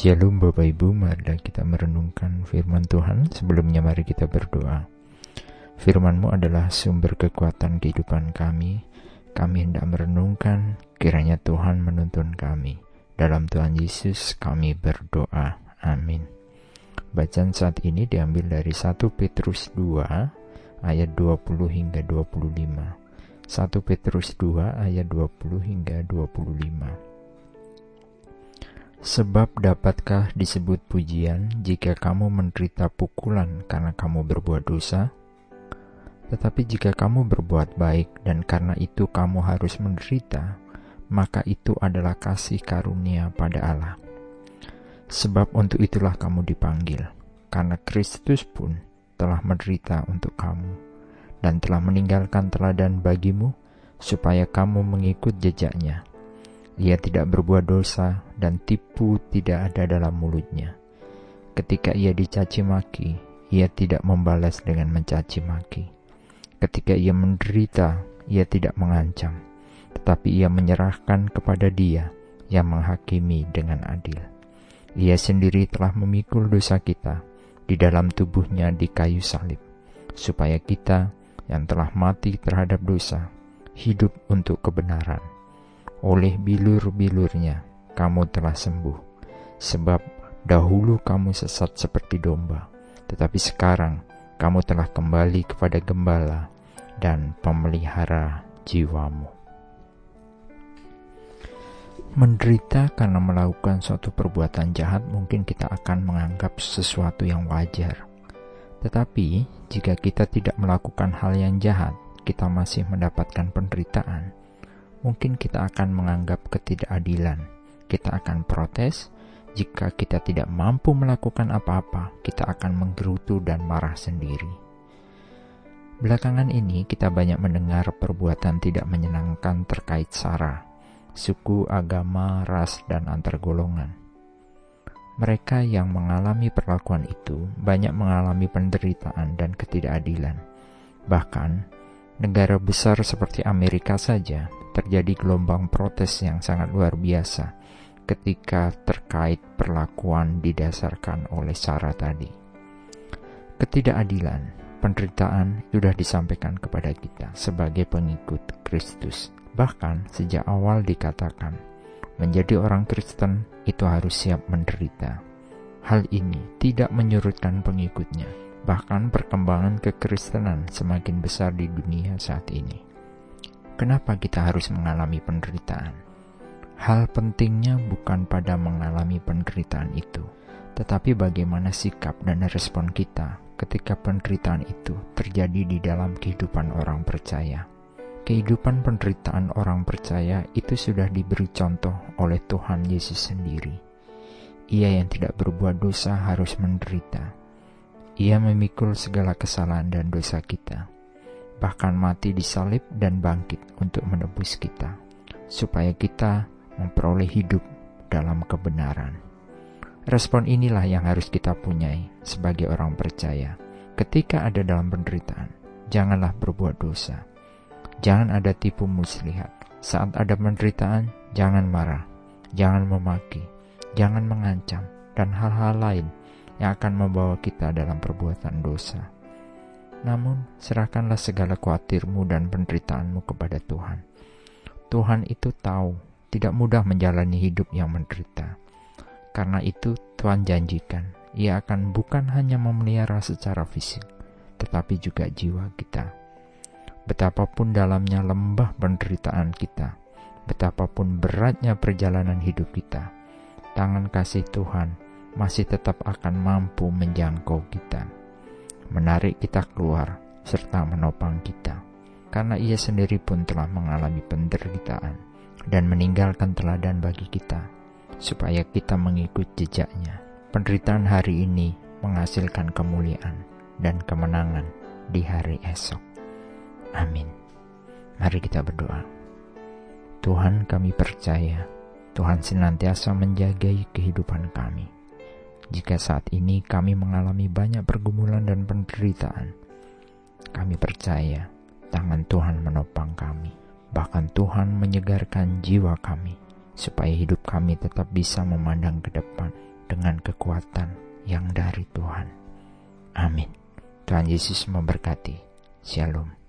Shalom Bapak Ibu, mari kita merenungkan firman Tuhan. Sebelumnya mari kita berdoa. Firman-Mu adalah sumber kekuatan kehidupan kami. Kami hendak merenungkan, kiranya Tuhan menuntun kami. Dalam Tuhan Yesus kami berdoa. Amin. Bacaan saat ini diambil dari 1 Petrus 2 ayat 20 hingga 25. 1 Petrus 2 ayat 20 hingga 25. Sebab dapatkah disebut pujian jika kamu menderita pukulan karena kamu berbuat dosa? Tetapi jika kamu berbuat baik dan karena itu kamu harus menderita, maka itu adalah kasih karunia pada Allah. Sebab untuk itulah kamu dipanggil, karena Kristus pun telah menderita untuk kamu dan telah meninggalkan teladan bagimu supaya kamu mengikut jejaknya ia tidak berbuat dosa dan tipu tidak ada dalam mulutnya. Ketika ia dicaci maki, ia tidak membalas dengan mencaci maki. Ketika ia menderita, ia tidak mengancam, tetapi ia menyerahkan kepada Dia yang menghakimi dengan adil. Ia sendiri telah memikul dosa kita di dalam tubuhnya di kayu salib, supaya kita yang telah mati terhadap dosa hidup untuk kebenaran oleh bilur-bilurnya kamu telah sembuh. Sebab dahulu kamu sesat seperti domba, tetapi sekarang kamu telah kembali kepada gembala dan pemelihara jiwamu. Menderita karena melakukan suatu perbuatan jahat mungkin kita akan menganggap sesuatu yang wajar. Tetapi jika kita tidak melakukan hal yang jahat, kita masih mendapatkan penderitaan mungkin kita akan menganggap ketidakadilan. Kita akan protes jika kita tidak mampu melakukan apa-apa, kita akan menggerutu dan marah sendiri. Belakangan ini kita banyak mendengar perbuatan tidak menyenangkan terkait SARA, suku, agama, ras, dan antar golongan. Mereka yang mengalami perlakuan itu banyak mengalami penderitaan dan ketidakadilan. Bahkan, negara besar seperti Amerika saja terjadi gelombang protes yang sangat luar biasa ketika terkait perlakuan didasarkan oleh Sarah tadi. Ketidakadilan, penderitaan sudah disampaikan kepada kita sebagai pengikut Kristus. Bahkan sejak awal dikatakan, menjadi orang Kristen itu harus siap menderita. Hal ini tidak menyurutkan pengikutnya, bahkan perkembangan kekristenan semakin besar di dunia saat ini. Kenapa kita harus mengalami penderitaan? Hal pentingnya bukan pada mengalami penderitaan itu, tetapi bagaimana sikap dan respon kita ketika penderitaan itu terjadi di dalam kehidupan orang percaya. Kehidupan penderitaan orang percaya itu sudah diberi contoh oleh Tuhan Yesus sendiri. Ia yang tidak berbuat dosa harus menderita. Ia memikul segala kesalahan dan dosa kita bahkan mati di salib dan bangkit untuk menebus kita, supaya kita memperoleh hidup dalam kebenaran. Respon inilah yang harus kita punyai sebagai orang percaya. Ketika ada dalam penderitaan, janganlah berbuat dosa. Jangan ada tipu muslihat. Saat ada penderitaan, jangan marah, jangan memaki, jangan mengancam, dan hal-hal lain yang akan membawa kita dalam perbuatan dosa namun, serahkanlah segala khawatirmu dan penderitaanmu kepada Tuhan. Tuhan itu tahu tidak mudah menjalani hidup yang menderita. Karena itu, Tuhan janjikan, Ia akan bukan hanya memelihara secara fisik, tetapi juga jiwa kita. Betapapun dalamnya lembah penderitaan kita, betapapun beratnya perjalanan hidup kita, tangan kasih Tuhan masih tetap akan mampu menjangkau kita menarik kita keluar, serta menopang kita. Karena ia sendiri pun telah mengalami penderitaan dan meninggalkan teladan bagi kita, supaya kita mengikut jejaknya. Penderitaan hari ini menghasilkan kemuliaan dan kemenangan di hari esok. Amin. Mari kita berdoa. Tuhan kami percaya, Tuhan senantiasa menjagai kehidupan kami jika saat ini kami mengalami banyak pergumulan dan penderitaan. Kami percaya tangan Tuhan menopang kami, bahkan Tuhan menyegarkan jiwa kami, supaya hidup kami tetap bisa memandang ke depan dengan kekuatan yang dari Tuhan. Amin. Tuhan Yesus memberkati. Shalom.